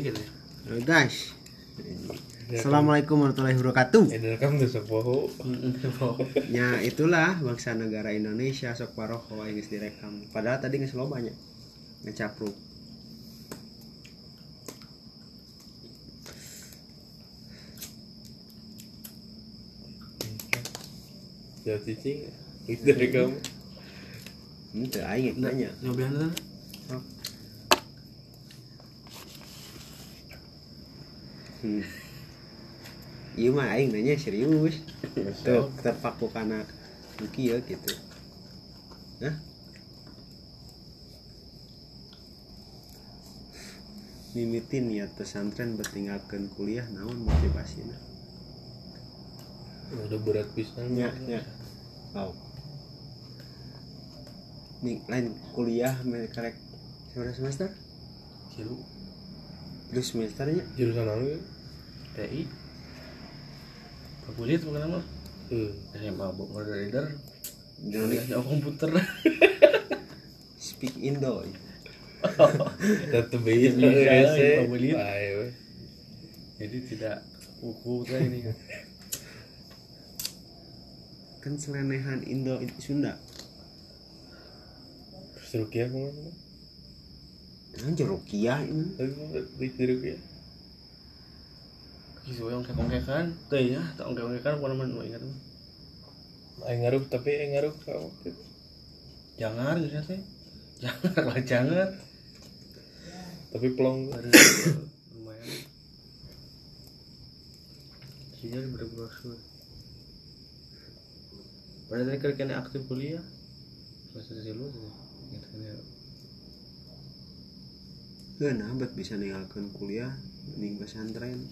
gitu guys. Assalamualaikum warahmatullahi wabarakatuh. Eh, tuh. Ya itulah bangsa negara Indonesia sok paroho yang direkam. Padahal tadi geus loba nya. Ngecapruk. Jauh cicing. Itu rekam. Henteu aing nanya. nyobihan Hmm. Iya mah aing nanya serius. Tuh terpaku kana kieu gitu. Hah? Mimitin niat pesantren bertinggalkan kuliah naon motivasinya Udah berat pisan. Ya, ya. Wow. Nih, lain kuliah mereka semester? cilu Dua semesternya? Jurusan apa ya? TI Kuliah bukan nama Eh, SMA bu model leader Jadi kuliahnya komputer speak Indo. pabelit. Bae, we. jadi tidak uku teh ini kan Kan selenehan Indo itu Sunda. Terus Rukia ke mana? Kan Jerukiah ini. Tapi di Rukia. Kisu yang kekongkekan teh ya tak ongkek-ongkekan apa namanya? Ingat mah Aing ngaruh tapi aing ngaruh ka waktu itu. jangan gitu teh jangan lah jangan. Tapi pelong ada lumayan. Sini ada berbrosur pada tadi kerja kena aktif kuliah. Masa dari lu tuh gitu kan ya Nah, bet bisa ninggalkan kuliah ning pesantren.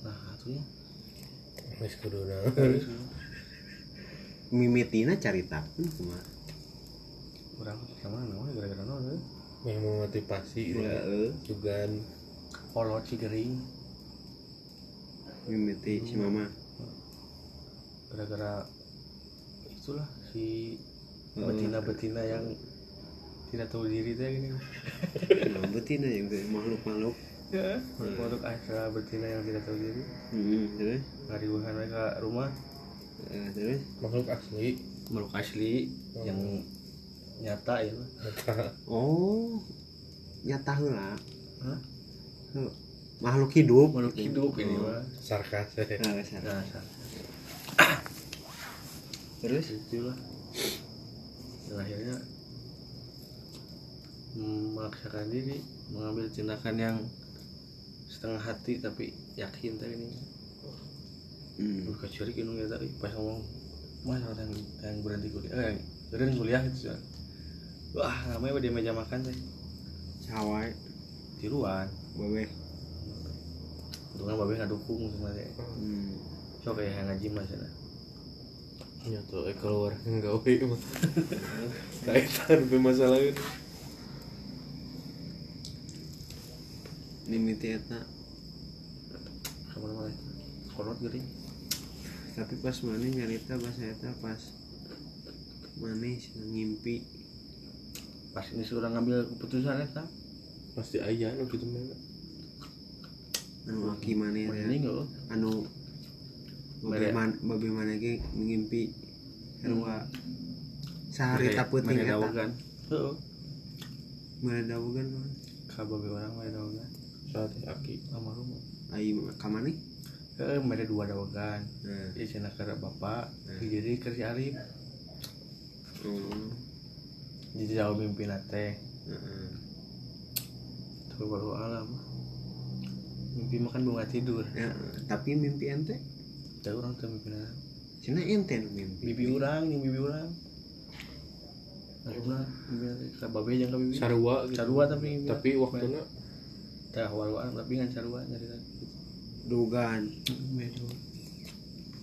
nah atunya Wis kudu na. Mimitina carita pun kumaha. kurang sama namanya gara-gara nol tuh Memang motivasi gitu. Heeh. Jugan kolot cigering Mimiti si mama. gara-gara itulah si Oh. betina-betina yang tidak tahu diri teh gini Nah, betina yang teh makhluk-makhluk. ya untuk asal betina yang tidak tahu diri Hmm, terus. ngaribuhan mereka rumah Eh, terus. makhluk asli. makhluk asli Oh. yang nyata ya Pak. Oh. Nyata heula. Hah? Heuh. Makhluk hidup. makhluk hidup ini Oh. mah Sarkas ya. Nah, sana. nah sa- Terus itulah dan akhirnya memaksakan diri mengambil tindakan yang setengah hati tapi yakin tadi ini hmm. Kecuali kinu ya tadi pas ngomong mas orang yang, berhenti kuliah eh, yang berhenti kuliah gitu kan wah namanya di meja makan teh cawai tiruan wewe. dengan babe nggak dukung sebenarnya Hmm. kayak yang ngaji mas ya Ya tuh eh keluar enggak we mah. Kaitan be masalah itu. Mimiti eta. sama nama kolot gering Tapi pas mana nyarita pas eta pas mana ngimpi. Pas ini sudah ngambil keputusan eta? Pasti aya nu kitu mah. anu aki mana Mana ya. enggak anu bagaimana bagaimana ge ngimpi erwa sehari taputing eta. Dawagan heeh. Mana dawagan ka babe orang mah dawagan Saat aki. almarhum ai kamane heeh mere dua dawagan nah di sana kerja bapak Hmm. jadi kerja Arif oh jadi jauh mimpi nate tapi baru alam mimpi makan bunga tidur ya tapi mimpi ente ada orang tuh mimpi cina ente mimpi bibi orang yang bibi orang Akhirnya mimpi gitu. Tapi mimpi Tapi nate. Teh awal-awal tapi kan sarua nyari dugaan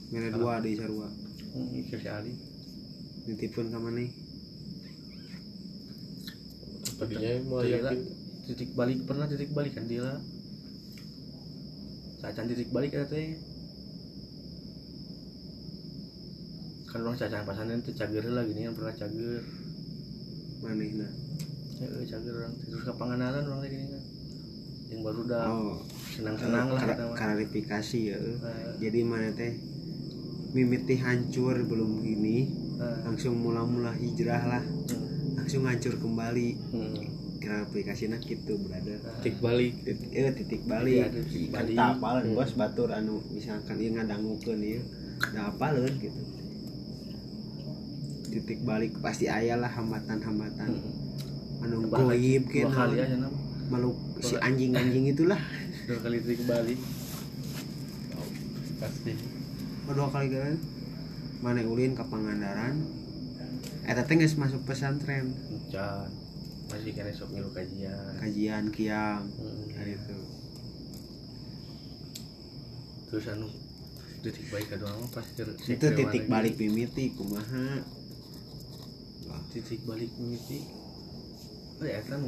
mana dua. Di sarua. Hmm, kerja Arif nitipun kamane tadinya mah Ternyata yakin titik balik pernah titik balik kan dia lah. Cacan titik balik ya teh. Kan orang cacan pasangan itu cager lah gini kan pernah cager. Manehna. Ya eh, cager orang terus ke panganan orang kayak gini kan yang baru udah oh. senang-senang lah kita mah. klarifikasi ya. Eh, jadi mana teh mimiti hancur belum gini eh, langsung mula-mula hijrah lah. Hmm, langsung hancur kembali. Hmm. klarifikasinya gitu brother. Tik balik. titik, eh, titik balik. Iya, titik balik. tak apalan bos batur anu misalkan ieu ngadangukeun ieu da apaleun gitu. Titik balik pasti aya lah hambatan-hambatan. Hmm. anu goib ke dua kali aja nam makhluk si anjing-anjing itulah. Dua kali trik balik pasti. Oh, dua kali kan mana ulin ke Pangandaran. Eta teh geus masuk pesantren. Encan masih kena sok ngilu kajian. Kajian kiam. Hmm. hari itu terus anu titik balik kedua mah pas ke itu titik balik mimiti kumaha? Titik balik mimiti. Oh ya kan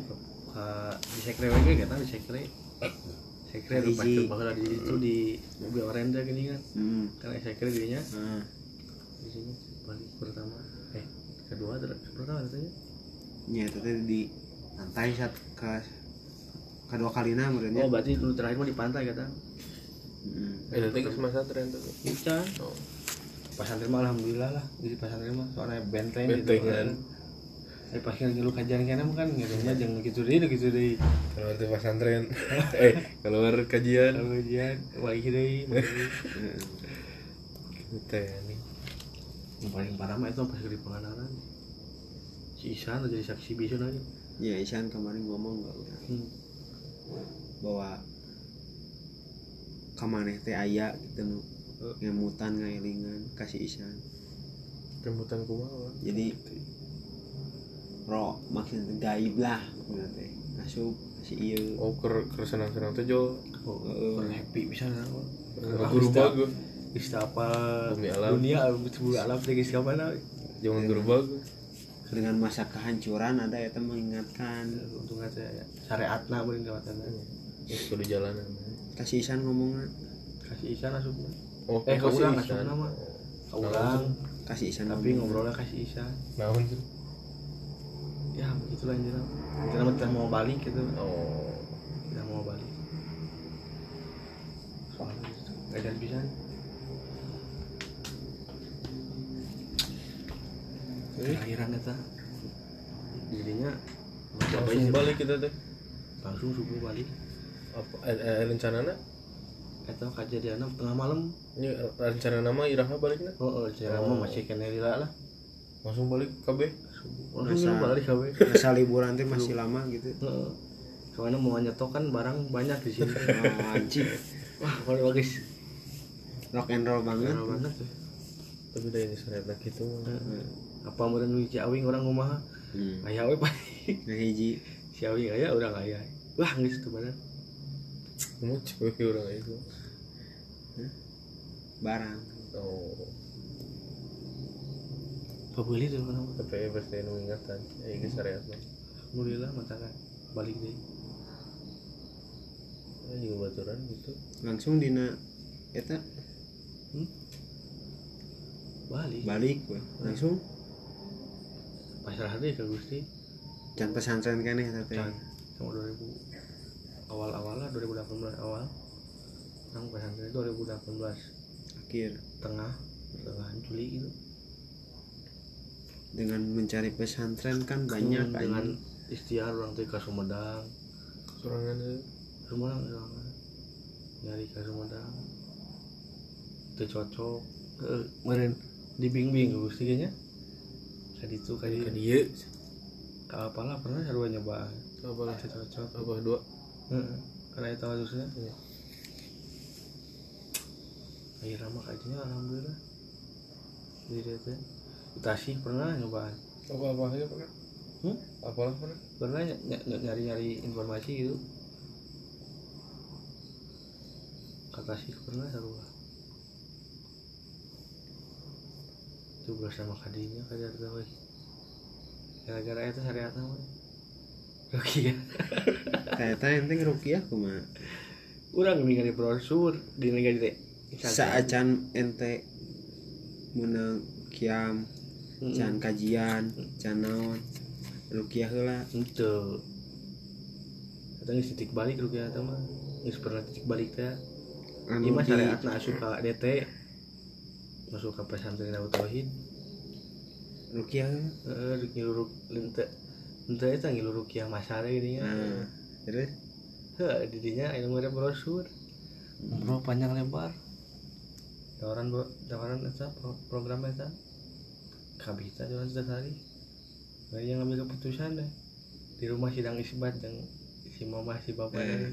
di sekre we ge kan di sekre sekre lu pas Hiji. bakal di itu di mobil oranye gini kan hmm. kan sekre dirinya nah, di sini balik pertama eh kedua ter pertama katanya nya itu teh di pantai saat ke kedua kalinya menurutnya oh berarti dulu terakhir mah di pantai kata hmm. Eh, nanti ke semasa tren tuh. Bukan. Oh. Pasantren mah alhamdulillah lah. Jadi pasantren mah soalnya benteng, gitu Benteng, kan. kan. Eh pas kan ngilu kajian kana mah kan ngiranya jangan gitu deh gitu deh. Keluar tuh pesantren. eh, keluar kajian. Kalau kajian balik deui. Kita ya nih. Yang paling parah mah itu pas di pengandaran. Si Isan jadi saksi bisu aja. ya Isan kemarin ngomong nggak udah Hmm. bahwa kamaneh teh aya gitu nu ngemutan ngailingan kasih Isan Kemutan kumaha. jadi roh maksudnya gaib lah maksudnya teh asup kasih iya Oh, ker ker senang-senang tuh Jo. Oh, kurang happy bisa lah. Guru bagus. Bisa apa Bumi alam. dunia sebelum alam teh geus kapan Jangan guru bagus. dengan masa kehancuran ada ya mengingatkan Untung aja ya. Syariatna beureun kawatanna. Ya, kudu jalanan. kasih Isan ngomongnya Kasih Isan asupna. Oh, Eh, kok ke urang sih, Isan? asupna mah. Ka Nah, urang. kasih Isan tapi ngobrolnya kasih Isan Naon sih? Ya anjir kita mah tidak mau balik gitu Oh. tidak mau balik soalnya gitu gak jadi bisa Eh? akhiran eta jadinya Langsung balik kita teh. langsung subuh balik Apa eh, eh, rencanana? eta kejadian tengah malam Ini eh, rencana nama iraha baliknya? oh, oh cara Oh. mah masih kena lah Langsung balik KB. Masa- balik kawe masa liburan teh masih lama gitu Heeh. Ke mana mau nyetok kan barang banyak di sini. anjing Wah, kalau bagus. rock and roll banget tuh. Tapi dari ini sereta gitu. Heeh. Apa meureun nu Ciawing orang kumaha? hmm. Aya we Pak. nah hiji Ciawing aya urang aya. Wah, geus teu barang. Kamu cewek orang itu. barang Oh. Pabeuli tuh kenapa? Tapi pasti nu ingatan. Ya ini syariat mah. Alhamdulillah mata kan balik deh. Ya juga baturan gitu. langsung dina eta Balik. balik we. langsung Pasrah deh ke Gusti. can pesantren kan eta teh sama 2000 awal-awal lah 2018 awal. Nang pesantren 2018 akhir tengah tengah Juli gitu. Dengan mencari pesantren kan banyak Hmm, dengan anjing. istiar orang tuh ke Sumedang Sorangan ya. Sumedang sorangan. nyari ke Sumedang itu cocok eh, meren dibing-bing Gusti kayaknya kadi itu Ke kadi dia. ka apalah pernah sarua nyoba Apa lah? cocok Apa dua? Heeh. karena itu harusnya Iya. akhirnya mah kajinya alhamdulillah jadi dia teh Tasik pernah nyobaan Apa apa aja pernah? hmm? Apalah pernah? pernah ny- ny- nyari nyari informasi gitu. Kata sih pernah sarua itu bersama kadinya kajar tahu gara-gara itu syariat nama ya Ternyata ente rukiah kumaha Urang ningali brosur. Di negara di saacan ente menang kiam can kajian can naon rukiah heula. Itu geus titik balik rugi eta mah. Geus pernah titik balik teh. Anu Ieu mah di syariatna asup ka DT masuk ke pesantren Abu Tauhid. Rukiah heeh ngiluruk lente lente eta ngiluruk yang masare gini nah terus? Heh, didinya aya nu brosur. Bro panjang lebar. Tawaran bro tawaran eta pro, program eta kabita jalan sehari Bari yang ngambil keputusan deh di rumah sidang isbat yang si mama si bapak Eh.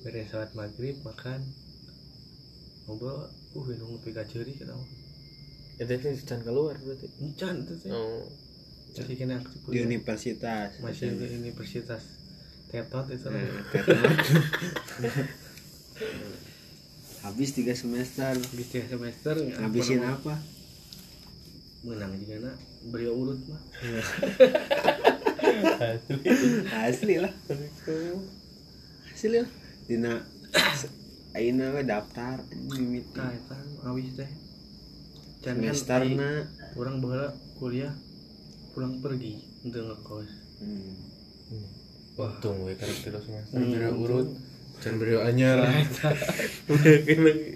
beres sholat maghrib makan. Ngobrol uh minum ngopi kaceri kita mah Itu sih can keluar berarti. encan itu teh Oh. masih kena aktif di universitas. Masih di universitas. Tetot itu Nah, tetot. habis tiga semester. Habis tiga semester habisin apa menang juga nak beri urut mah. Asli lah. Asli lah. Dina aina we daftar mimiti. Nah itu habis teh. Can kan semesterna orang bahala kuliah pulang pergi untuk ngekos. Hmm. Untung we karakter semester. Hmm. beri urut. Can beri anyar. Mungkin lagi.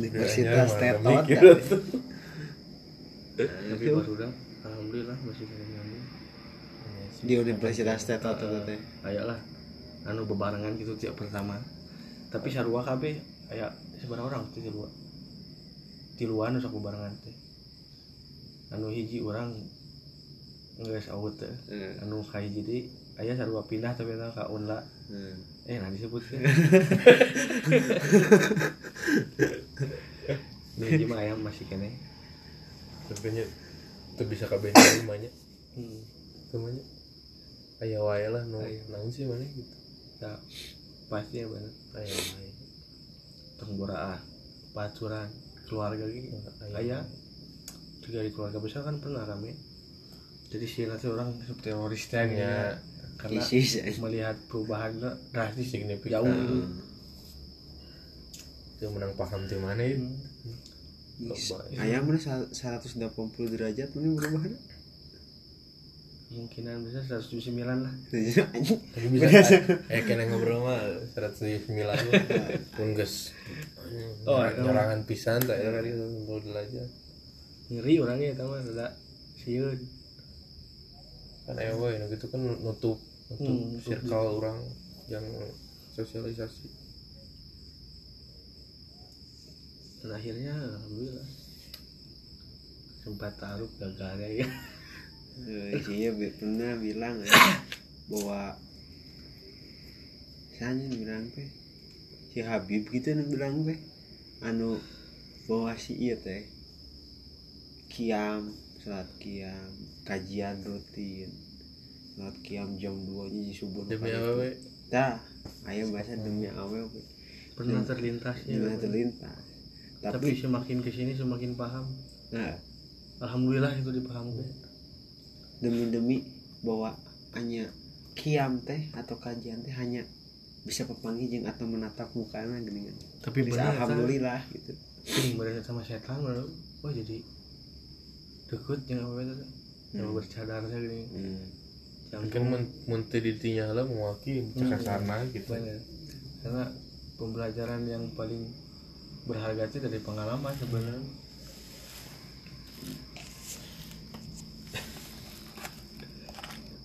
Universitas Tetot kan? tapi Itu. baru dah alhamdulillah masih kena nyambung di Universitas Tetot itu teh ayak lah anu bebarengan gitu tiap pertama. Tapi sarua kabeh aya seberapa orang tuh sarua. Tiluan sok bebarengan teh anu hiji orang nggak awet teh Eh, anu kahiji deui aya sarua pindah tapi eta ka unla. Eh. eh nah disebutkan Ini mah ayam masih kene Tapi nya teu bisa kabeh namanya. hmm. Namanya. Aya wae lah nu naon sih mana gitu. ya pasti ya bener Aya wae. tong boraah paturan keluarga gitu aya juga di keluarga besar kan pernah rame jadi sih nanti orang seperti teroris teh Ya. ya. karena ISIS melihat perubahan drastis Signifikan. jauh gitu Teu menang paham ti mana itu. Hmm. Is- Coba. Aya mana sa- 180 derajat ini berubah kemungkinan bisa 179 lah anjing Tapi bisa eh kena ngobrol mah 109 mah. Pun geus Oh, itu. nyerangan pisan tak ya kali ngobrol aja. ngeri orangnya tahu ada siun Kan wae nu gitu kan nutup nutup Hmm, nutup circle orang yang sosialisasi. Dan akhirnya alhamdulillah. Sempat taruh gagalnya ya. Eh, iya be- pernah bilang ya, bahwa saya bilang teh si Habib gitu bilang teh anu bahwa si iya teh kiam salat kiam kajian rutin. Salat kiam jam 2 nya di subuh Demi kali awewe itu. tah aya bahasa demi awewe pernah terlintas ya Demi terlintas tapi tapi semakin ke sini semakin paham. Nah. Alhamdulillah itu dipahamkan demi demi bahwa hanya kiam teh atau kajian teh hanya bisa pepanggil jeung atau menatap mukana gini kan. Tapi bisa benar alhamdulillah gitu. Ini sama setan malah wah jadi deket yang apa itu yang Hmm. bercadarnya gini. Hmm. kan mun mun teu ditinya lah mewaki Hmm. cakasarna gitu. banyak karena pembelajaran yang paling berharga itu dari pengalaman sebenarnya.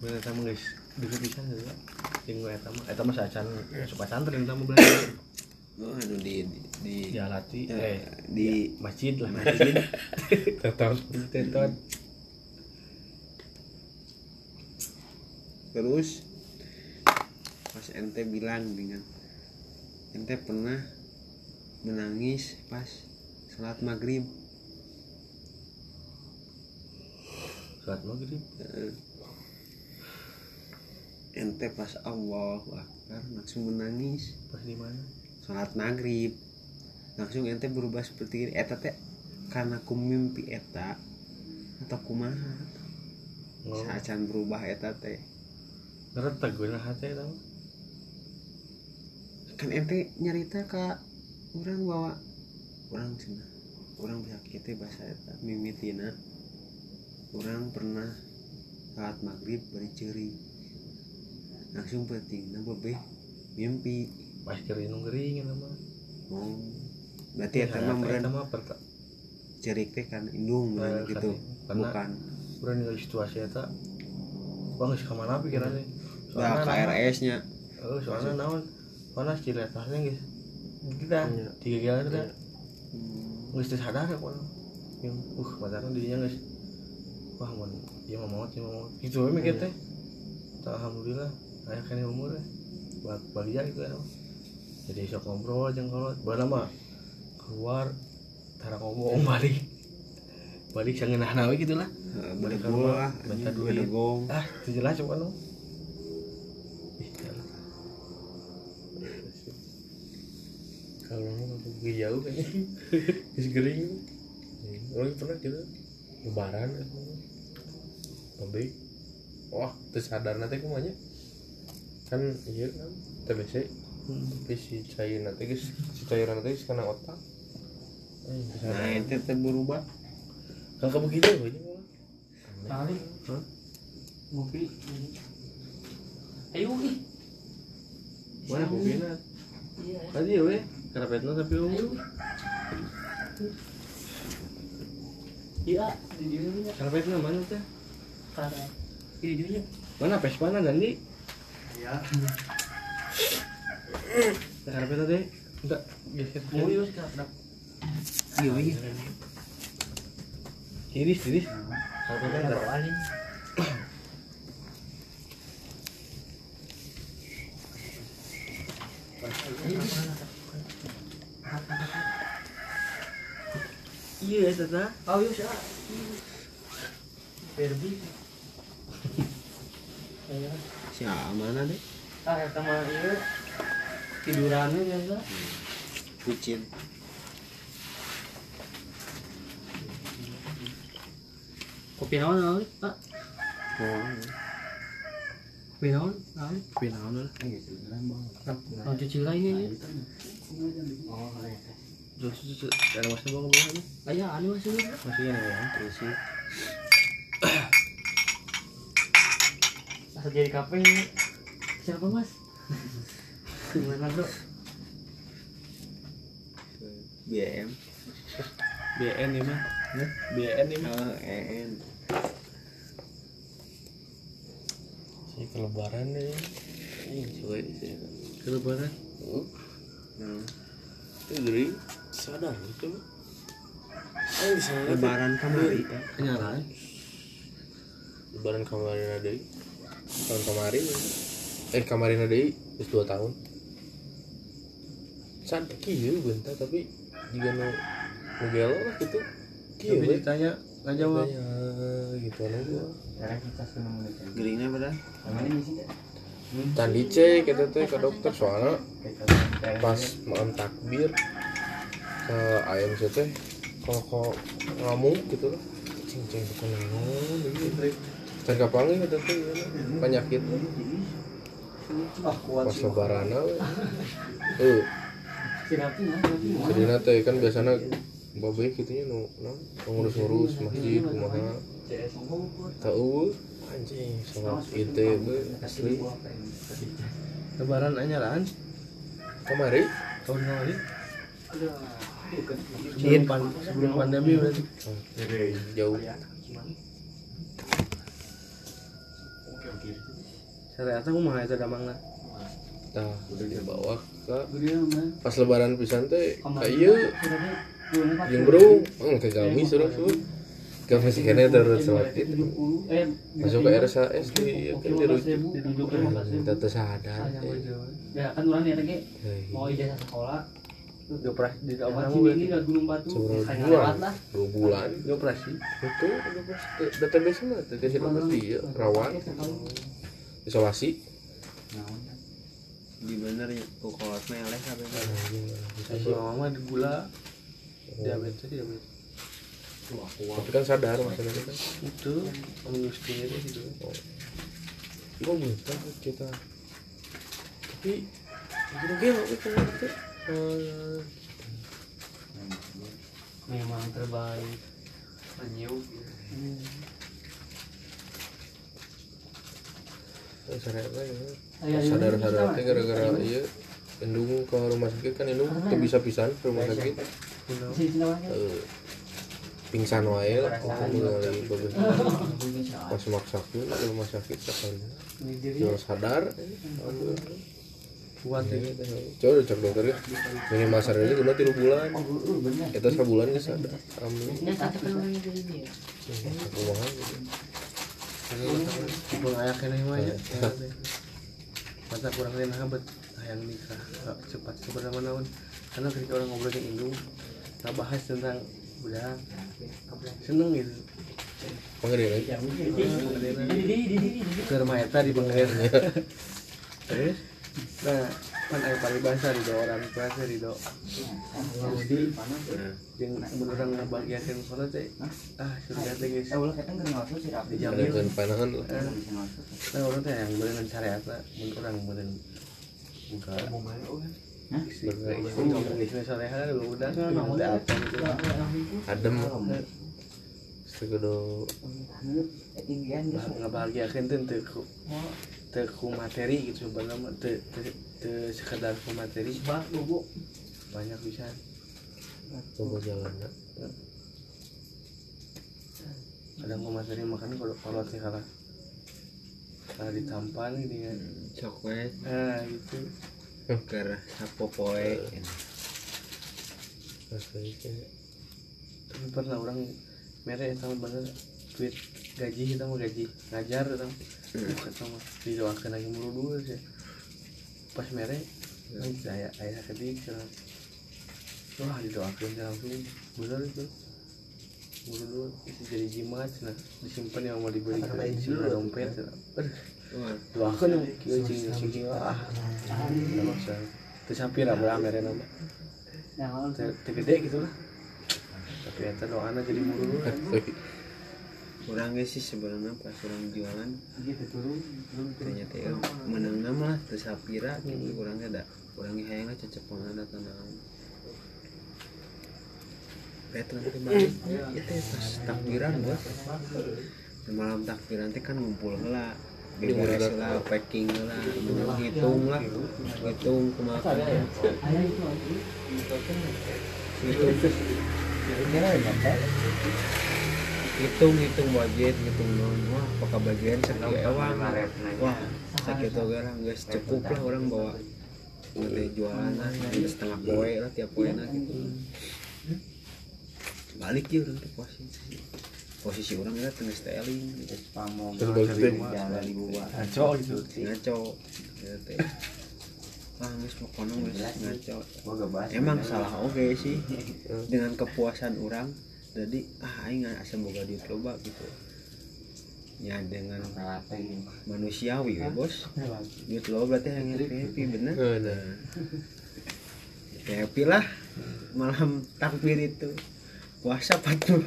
Bener sama guys. Dulu bisa juga tinggal eta mah. Eta mah sacan suka santren tamu belajar. Oh anu di di, di, dialati eh, eh di masjid lah. masjid. Tetap tetot. Terus pas ente bilang dengan ente pernah menangis pas sholat maghrib. Sholat maghrib? Eh, ente pas Allah Akbar langsung menangis. Pas di mana? Sholat maghrib. Langsung ente berubah seperti ini. Eta teh karena ku mimpi eta atau kumaha? Oh. Saacan berubah eta teh. Ngeretak gue hati tau kan ente nyarita ka orang bawa orang cina orang bisa kita bahasa eta mimitina orang pernah saat maghrib beri ceri langsung penting nah bebe mimpi. Pas kering nu gering eta mah. Oh berarti ya eta meren mah perta cerik teh kan indung Nah, nah, gitu. karena- bukan. urang ningali situasi eta wah geus ka mana pikirannya nah KRS nya Oh, soalnya naon panas cilet pasnya guys kita Iya. tiga kali kita. Nggak sadar ya pun yang uh pacarnya dirinya guys. Wah mau dia mau maut dia mau gitu we mikir teh Tak, alhamdulillah. Ayah kan umur ya. Buat balia gitu ya jadi sok ngobrol aja kalau bala mah keluar tara ngomong balik. Balik sangen nawe gitu lah. Eh, Balik ke bedegol rumah, lah minta anjing, duit. ah jelas coba no Ih, jalan. Kalau pergi jauh kayaknya. Is gering orang pernah gitu. Lebaran pabrik wah tersadar nanti kumanya kan iya kan TBC tapi si cair nanti guys. Si cairan nanti kena otak. Nah itu teh berubah. Kan kamu gitu aja Kali. Ngopi. Ayo ih. mana kopinya Iya. tadi ya weh karpetnya tapi umur Iya, di dieu nya. karpetnya mana teh? Karena di dieu nya. mana Vespa na Dandi Ya. karpetnya deh enggak geser Mau yuk sekarang. iya iya. Tiris tiris karpetnya enggak Bawalin. iya tata Oh, yuk sih. Berbi. Ayo. si mana deh Ah, eta mah ieu tidurannya biasa. kucing Kopi naon naon, Pak? oh Kopi naon? Naon? kopi naon lah Naon cuci lainnya ya. terus terus ada masnya bawa ke bawah Aya anu masih dulu. masih yang ya terus sih Asal jadi kafe siapa mas? Gimana bro? BM BN ini mah BN ini mah oh EN si kelebaran deh ini coba sih kelebaran? Nah, itu sadar itu Ayo sana lebaran kamari ya kenyalaan lebaran kemarin ada tahun kemarin eh kemarin ada terus dua tahun. Saat kieu bentar tapi juga no no gelo lah gitu. Kieu tapi ditanya nggak jawab. Gitu anu gua. Geringnya pada? Can dicek gitu teh ke dokter soalnya pas malam takbir ke ayam teh kok kok ngamuk gitu lah. Cing cing bukan naon gitu dan kapangi kata teh ieu na, penyakit. Pas lebaran we eh. Sirapnya, sedina teh kan biasanya babe gitu nya nu nu ngurus-ngurus masjid kumaha. Teu anjing salat ite we asli. Lebaran anyaran kamari tahun kemarin Iya. Sebelum, pan sebelum pandemi berarti. Jauh. Saya aku mah itu damangna. Nah, udah dibawa ke pas lebaran pisan teh kayak yang bro, hmm, ke kami suruh suruh ke masih kena terus sholat itu masuk ke RSAS di kan dirujuk kita tuh sadar Ya kan orang lagi mau ijazah sekolah. Di operasi di operasi sini ini ke Gunung Batu. lewat lah. dua bulan. Di operasi itu udah pas database mah pasti ya rawan. Isolasi. Di bener ya kok kolot meleh sampai si mama di gula. Diabetes diabetes. Tapi kan sadar maksudnya kan. Itu menyustinya itu gitu. Gua minta kita. Tapi kita itu Memang terbaik. anjing. Sareta ya? Ayo, ayo, sadar ayo, sadar ayo. gara-gara iya indung ke rumah sakit kan indung tuh bisa pisan ke rumah sakit. Eh, pingsan wae lah ningali bagus. Pas maksakeun ke rumah sakit diri. jual sadar. Alhamdulillah kuat ya coba cek dokter ya minimal ini guna tiga bulan Oh, uh, kita sebulan sadar alhamdulillah Ini kan ya. aku mahal gitu tipe ayak kena mah ya mata kurang lain habet hayang nikah cepat sebenarnya naon karena ketika orang ngobrol dengan indung tak bahas tentang udah seneng gitu panggil lagi Di, di, di, di, di. ke rumah eta di Bangladesh terus nah kan ayah paling bahasa di doa orang tua saya di doa jadi yang beneran ngebahagiakan kono teh ah surga teh guys Eh, ulah keteng ngawas sih dengan panangan lah Eh, nah orang teh yang beneran syariat lah mun orang beneran buka apa gitu adem Nah, ngebahagiakan tuh teu ku teu ku materi gitu sebenarnya mah teu teu teu sekedar ku materi. Banyak bisa. Coba jalan kadang ku materi makan kalau kalau kalah kalah ditampan gitu kan. Coklat. Nah gitu. Ker asli kayak tapi pernah orang merek sama bener duit gaji kita mau gaji. Ngajar sama didoakan lagi mulu dulu sih pas merek kan saya ayah kedik wah didoakan langsung. Bener itu. Mulu dulu itu jadi jimat nah disimpan yang mau dibeli sila dompet. Aduh, doakan yang kieu cing cing ah nama saya terus hampir lah merek nama Nah, Teu- teu gede gitu lah. Tapi eta doana jadi mulu dulu ge sih sebenarnya pas orang jualan. Gitu turun. ternyata ya menang nama lah terus sapira gitu orang ge da orang ge hayang cecep pangana tanah balik ya teh pas takbiran bos. Malam takbiran teh kan ngumpul heula beberes heula packing lah kumaha Ayah itu anjing. hitung hitung hitung budget hitung non wah apakah bagian sekian ewang wah sakit lah. Nggak cukup lah orang bawa nanti jualan lah nanti setengah poe lah tiap poe nah gitu. Balik ya orang tuh posisi. Posisi orang ya tengah styling. Gitu balik teh ngaco gitu. Ngaco. Gitu ah nggak mau kono ngaco. emang salah oke sih. Dengan kepuasan orang jadi ah aing asa boga duit loba gitu. Ya dengan manusiawi ya bos. Duit loba berarti yang happy happy bener. Happy lah. Malam takbir itu. Puasa 40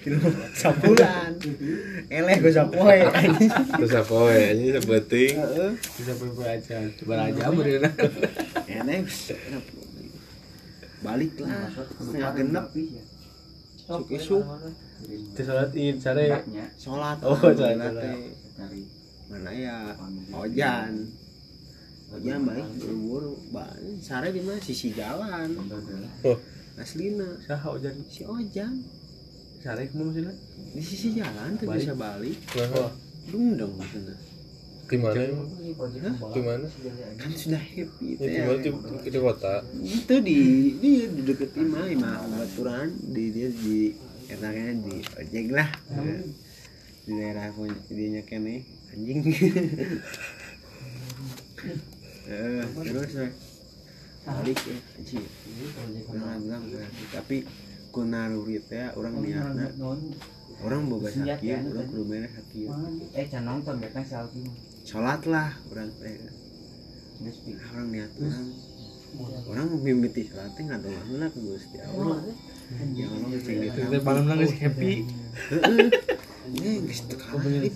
kilo sebulan eleh gue sapoe apa ya ini sebeting bisa baca beraja bener. Eleh balik lah. Setengah genep Salat id sare sholat. Oh, sholat, mana ya? Ojan. Ojan balik buru-buru. Ba- sare di mana? Sisi jalan. Oh. Aslina. Saha ojan? Si ojan. Sare kumaha maksudna di sisi jalan tuh Balik. bisa balik. Nah dungdeng maksudnya di mana emang di mana kan sudah happy ya di mana di, di kota itu di di di deket imah imah baturan di dia di enaknya di ojek lah. Di daerah pun dia kene anjing. Eh terus eh, balik ya anjing. Bilang bilang tapi kunaruri teh orang niatna orang boga sakit orang kudu beres sakit. Eh, can nonton ya kan selfie. Sholat lah orang teh pi. orang niat orang orang mimiti sholat teh nggak tahu lah ke gusti allah. Ya allah cing gitu. Kita malam nangis happy. Ini geus teu kalip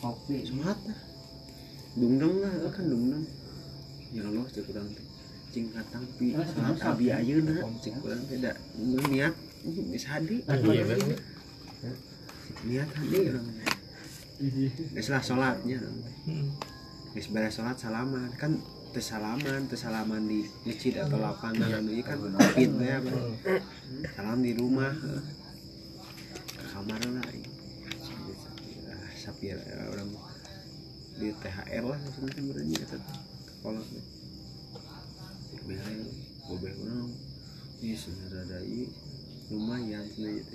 Kopi. sholat lah. Dungdeng lah kan dungdeng ya allah cek kurang teh. Cing katang pi sholat abi ayeuna. Cek kurang teh da niat geus hadi. Iya niat hadi orang geus lah sholatnya. Geus beres sholat salaman. Kan teu salaman teu salaman di masjid atau lapangan anu ieu kan? Pit apa salam di rumah. Ke kamar lah ah, sapir ya, orang di THR lah sebenarnya eta kolot we behay bobeh urang ieu sebenarnya lumayan cenah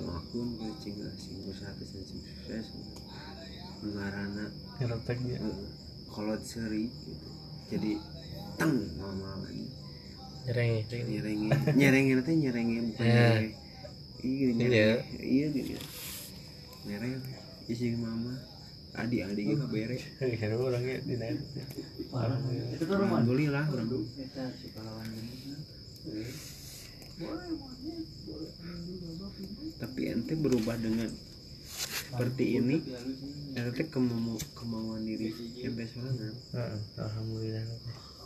ieu teh Doakeun ke cing sing usaha sukses ngarana ngereteknya kolot seri gitu. jadi teng mama lagi. Nyereng nyerenge nyerenge nanti nyerenge bukan Ya. iya Iya. iya gini nyereng isi mama. Adik adik gitu bere. Kan orangnya di net. Itu tuh rumah. alhamdulillah orang Kita si pahlawan ini. Tapi ente berubah dengan seperti ini. Ente kemau kemauan diri ente sorangan Heeh, alhamdulillah.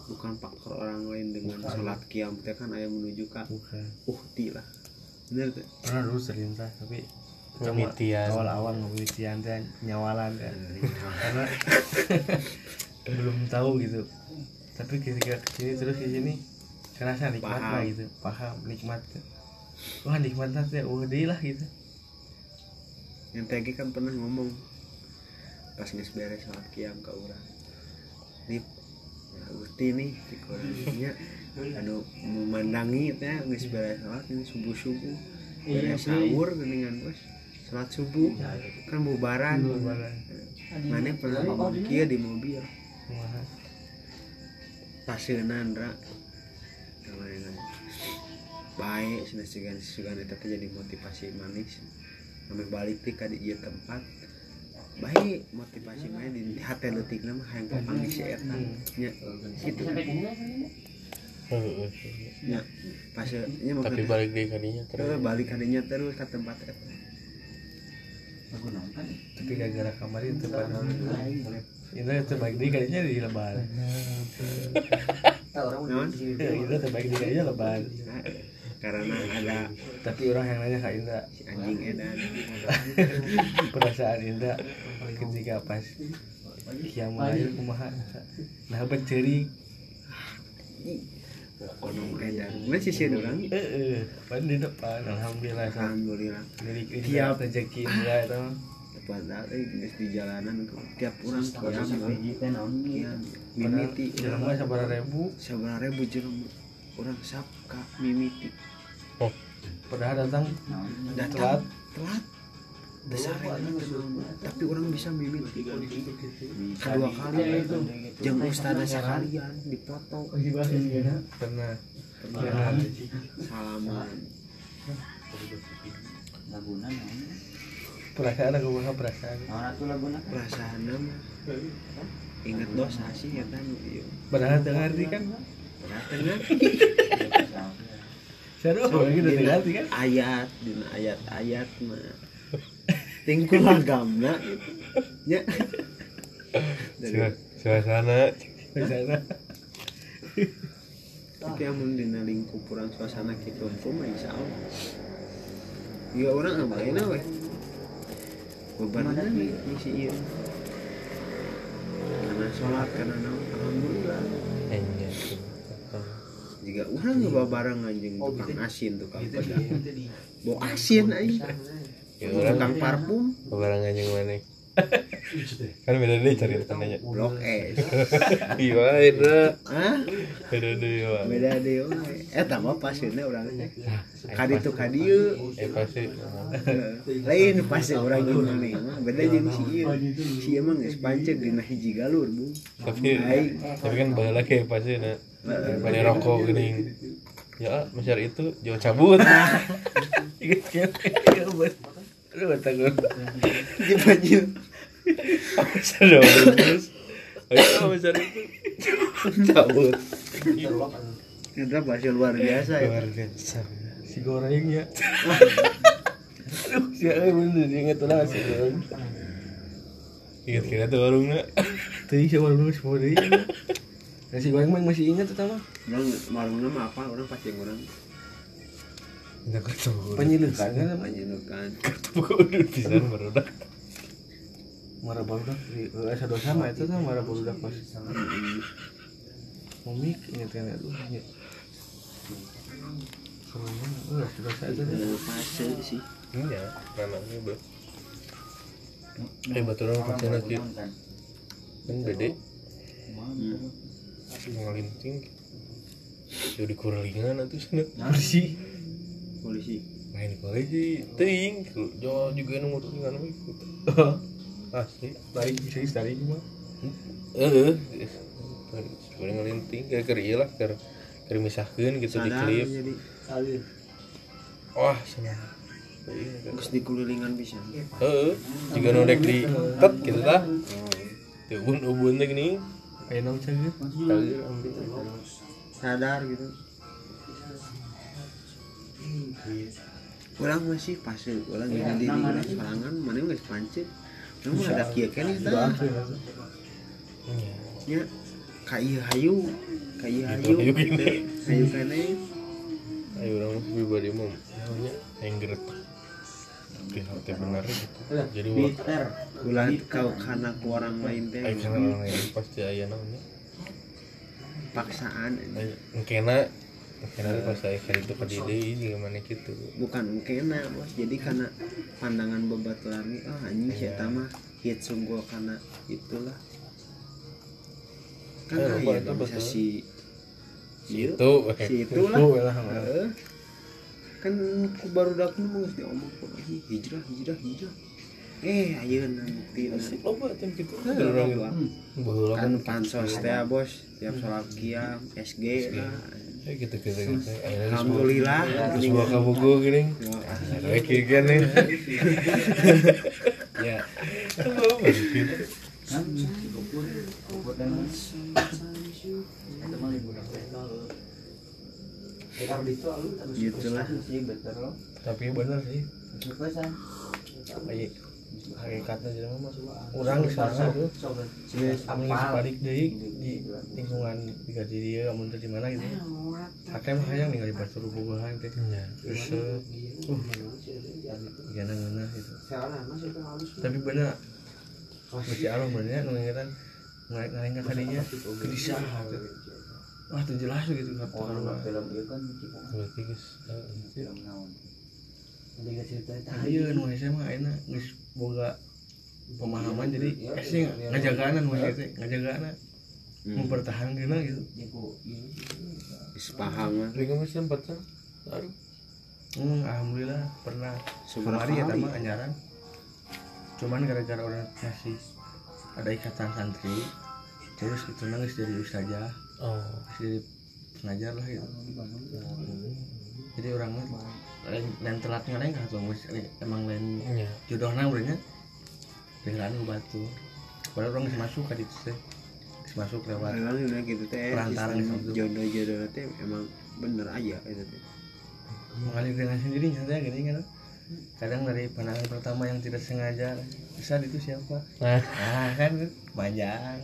Bukan faktor orang lain dengan sholat kiam teh kan ayah menuju ke bukan. uhti lah. Bener tuh pernah dulu selintas tapi Penelitian. awal-awal penelitian teh nyawalan kan karena belum tahu gitu. Tapi ketika ke sini terus ke sini kerasa nikmat Paham. lah gitu. Paham nikmat wah nikmatnya teh wah deh lah gitu. Yang tadi kan pernah ngomong pas nges beres sholat kiam ke orang. Ya Gusti nih di korangnya anu memandangi teh nges beres sholat ini subuh subuh beres sahur geningan bos sholat subuh. Kan bubaran Bubaran. mana pernah ngomong kia di mobil. Wah, paseunan ra kemarin baik sudah segan segan itu jadi motivasi manis. Sampai balik di ieu tempat. Baik motivasi mana di hati letik nama hayang kepanggil si eta nya gitu. Nya pas nya mau tapi balik deh kadinya terus terus. balik hadinya terus ke tempat eta Aku nonton. tapi gara-gara kemarin itu pada itu terbaik di kayaknya di lebar orang Naon? itu terbaik di kayaknya lebar Nah, karena ada tapi orang yang nanya kak Indra. si anjing edan perasaan Indra ketika pas kiamu lahir kumaha. Nah apa cerik konom edan mana sih sih orang eh eh pan di depan. Alhamdulillah alhamdulillah. Tiap. Rezeki Indra itu. Padahal geus di jalanan tiap orang kiam mimiti. Jelema sabar ribu sebelah ribu jelema orang sapka mimiti. Padahal datang datang Telat. telat. Besar tapi orang bisa mimiti. Kedua kali. Itu. Jam ustadz sekalian dipoto. Pernah. Pernah. Salaman. Laguna perasaan aku perasaan. Laguna? perasaan ingat dosa sih ya kan? Iya. Padahal tengah arti kan? Padahal tengah seru lagi udah tengah arti kan? Ayat dina ayat-ayat mah tingkul agamna gitu. Ya. Dari suasana. Misalnya tapi amun dina lingkup kurang suasana gitu mah insya Allah. Ya orang ngapain we beban nih ngisi iya karena sholat karena naon alhamdulillah enggak jika orang ngebawa barang anjing tukang asin tukang pedang. bawa asin aja ya orang tukang parfum. barang anjing mana kan beda deh cari tandanya. Blok S iya ah beda deh ya beda deh eh tambah pasirnya orang teh kadi tuh kadieu eh pasti. Lain pasti orang gimana nih beda jeung si ieu si ieu mah geus pancet dina hiji galur bu. Tapi tapi kan balik lagi pasti na pada rokok gini. Ya masyarakat itu jauh cabut inget kan aduh takut di baju sudah terus? Ayo masyarakat itu cabut. Indra pasti luar biasa ya. Luar biasa. Si gorengnya aduh si eh bener inget lah si goreng. Ingat kira tuh warungnya tadi si warung semua deh nasi goreng mah masih ingat tuh sama orang marungna mah apa? Orang pasti orang penyilukan kan namanya barudak di eh sama itu kan marah barudak pas komik kan itu ya semuanya udah sudah saya itu fase sih iya bro. Eh batu orang pacaran lagi. Kan bede ngalinting jadi kurelingan atau sana. Bersih polisi. Main polisi ting. Jauh juga nomor dengan ikut asli baik sih. Dari mah eh sebenarnya ngelinting kayak keri lah ker keri misahkan gitu di klip. wah senang terus dikulilingan bisa. Heeh, juga nodek di tet gitu lah. Tuh ubun ubun teh gini. kayak nong sadar gitu orang masih pas orang gini di orang sorangan mana nggak pancet mah ada kia kan itu Iya. ya kayu hayu kayu hayu. hayu gitu. Hayu kene. Ayo orang pribadi mau namanya yang geretak. Hati benar gitu. Jadi wah, ulah kau karena ke orang lain teh. Ayo karena orang lain pasti aya namanya. paksaan. Ayo, Engkena Engkena pas saya kali itu ke dede juga mana gitu. bukan kena bos jadi karena pandangan bebaturan ini ah anjing sih mah? Hit sungguh karena itulah. Kan Eh, aya loba itu bisa si Iya, Itu, si itu lah kan ku baru dak nu omong lagi hijrah hijrah hijrah. Eh ayeuna bukti Loba loba. Baheula kan kan pansos teh bos. Tiap sholat kiam SG lah ya gitu gitu gitu. Alhamdulillah. Terus gua kabogo gini. Kayak gini. ya. Oh, gitu. gitulah tapi bener sih. Baik hakikatnya jadi mah orang di sana tuh amun geus balik deui di lingkungan di gaji dia amun di mana gitu. Akhirnya mah hayang ningali batur bogohan teh. Terus eh, uh gana ngana gitu. Tapi bener. Gusti Allah bener nu ngingetan ngaring ka kadinya. Gelisah. Wah tuh jelas gitu. Kata kalau Berarti guys. Iya, nu mah enak, geus boga pemahaman jadi sih ngajagaana nu saya teh ngajagaana mempertahankan gitu. Paham lah masih sempat kan? Aduh. Hmm, alhamdulillah pernah Seberapa kemari ya kali? mah anyaran. Cuman gara-gara orang masih ada ikatan santri terus itu nangis jadi ustazah Oh. jadi pengajar lah gitu jadi orang lain lain telat ngareng atau emang lain Iya. jodohna urangnya pikiran batu. Padahal orang geus masuk ka ditu teh. Geus masuk lewat Memang udah gitu teh. Perantara sistem gitu. jodoh-jodoh teh emang bener aja itu teh. Mengalir dengan sendirinya saya gini kan kadang dari pandangan pertama yang tidak sengaja bisa itu siapa? Nah, nah kan panjang.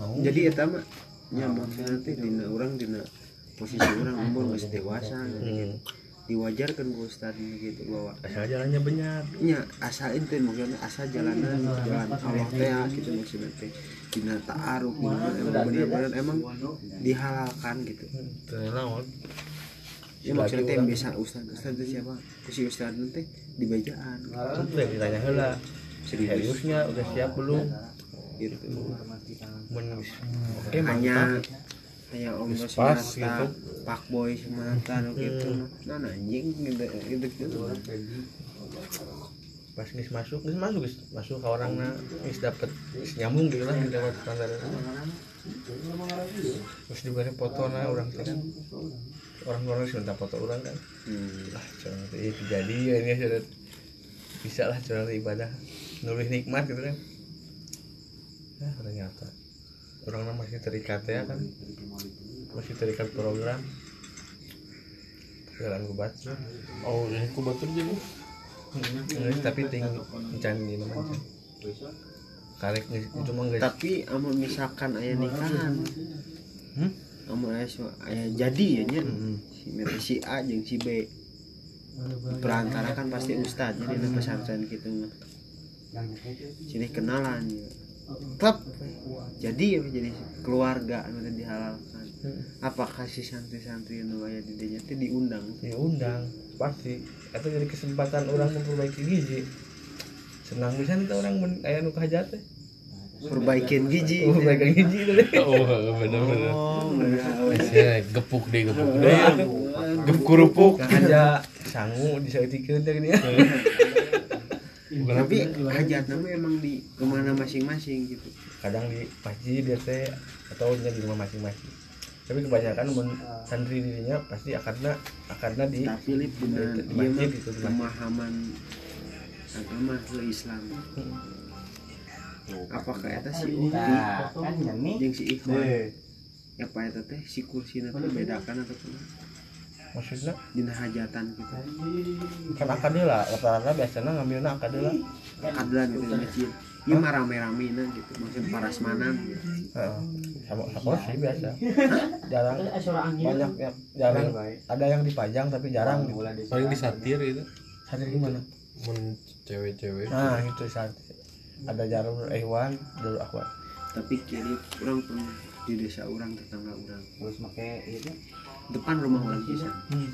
Mau jadi eta mah nya maksudnya teh dina urang dina posisi orang umur geus dewasa Hmm. diwajarkan ku ustad gitu bahwa asal jalannya benar. Nya asal ente maksudnya asal jalanan jalan Allah teh ya, gitu maksudnya teh. Dina ta'aruf emang bener-bener emang dihalalkan gitu. Terlalu ya maksudnya teh bisa ustad ustad itu siapa? Si ustad teh di bajaan itu yang ditanya heula seriusnya udah siap belum? Gitu. Men, hanya hanya om Pas gitu. pak boy semata gitu. Nah anjing gitu gitu gitu. Pas geus masuk geus masuk geus masuk ke orangna geus dapet geus nyambung gitu lah lewat standar. Terus juga ada foto nah orang kan. Orang-orang sih minta foto orang kan. Hmm. lah teh itu jadi ya ini sudah bisa lah teh ibadah. Nulis nikmat gitu kan. Nah ternyata orang masih terikat ya kan masih terikat program jalan gue baca oh ini aku batur jadi. Ngeus, tapi ting can di mana karek geus itu mah tapi amun misalkan ayah nikahan Hmm? amun ayah ayah jadi ya nya Mm-mm. si si A jeung si B perantara kan pasti ustad jadi hmm. pesantren gitu mah sini kenalan ya klub jadi ya jadi keluarga anu teh dihalalkan? Apa kasih santri-santri anu aya di dinya teh diundang? Diundang pasti. Itu jadi kesempatan orang memperbaiki gizi. Senang bisa nih orang men aya nu teh perbaikin gigi memperbaiki gizi itu deh. Oh bener-bener. Oh bener. Biasanya gepuk deh gepuk deh. Gep kerupuk aja sangu disautikeun teh dia tapi hajat nama emang di ke mana masing-masing gitu. Kadang di masjid dia teh atau di rumah masing-masing. Tapi kebanyakan mun santri dirinya pasti akarna akarna di tapi lip bener di masjid gitu, pemahaman agama ke Islam. Apakah eta si kan jeung si Ikhwan ya apa eta teh si kursi teh bedakan atau kumaha maksudnya? Dina hajatan gitu. Kan akadela rata-rata biasanya ngambilnya akadela. Kadlan gitu di masjid Ieu mah rame-rame gitu maksud parasmanan gitu. Heeh. sama sama sih biasa. Jarang. Banyak yang jarang. Ada yang dipajang tapi jarang gitu. paling disatir gitu. Hadir gimana mun cewek-cewek. Nah itu saat ada jarum Iwan dulu aku tapi kiri orang pernah di desa orang tetangga orang. Terus make itu depan rumah orang pisan hmm.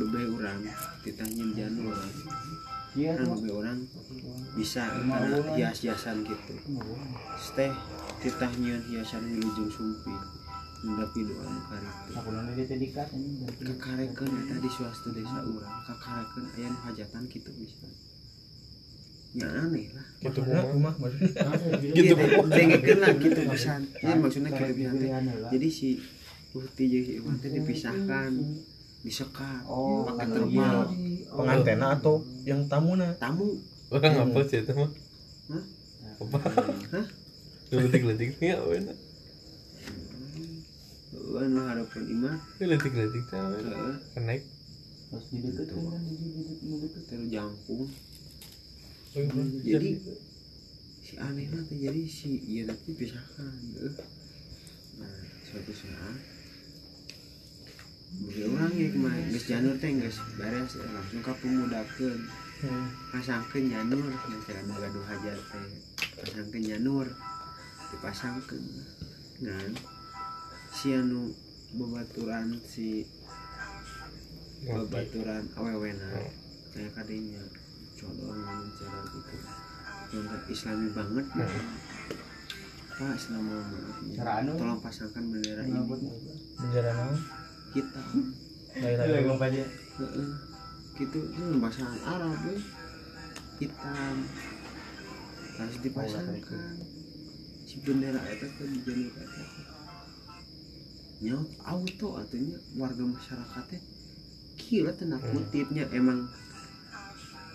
bebe orang ditanyain janur orang iya kan bebe orang bisa karena hias-hiasan gitu. Teh ditanyain hiasan wilujeng sumpi. Mendapi doa nu karitu aku nanya dia tadi kat ini. Kakarekeun eta di desa urang. Kakarekeun aya hajatan kitu bisa ya aneh lah. Gitu rumah. Maksudnya. Gitu. Lah gitu pisan ya maksudnya gitu teh jadi si Uhti jeung si Iwan teh dipisahkan disekat Oh, pakai karena terpal pengantena atau yang tamuna tamu. Orang apa sih itu mah? Hah? apa? Hah? letik-letik nih apa enak? Anu harapan imah letik-letik teh apa enak? heeh kenaik terus dideketin kan di deket terus jangkung Oh. Jadi si aneh nanti jadi si iya tapi pisahkan eh. nah suatu saat bagi orang ya kemarin geus janur teh geus beres eh, langsung ka pemudakeun Hmm. pasangkeun janur yang teh anu gaduh hajat teh pasangkeun janur dipasangkeun. Ngan si anu babaturan si babaturan awewena kayak kadinya contoh ngomong cara gitu. Yang islami banget. Gitu. pak ya. Cara anu? tolong pasangkan bendera ini. bendera naon kita. Heeh. gitu. Itu bahasa Arab ya hitam. Harus dipasangkan. Si bendera itu tuh di jalur eta nyaut auto artinya warga masyarakatnya. Gila tenang kutipnya emang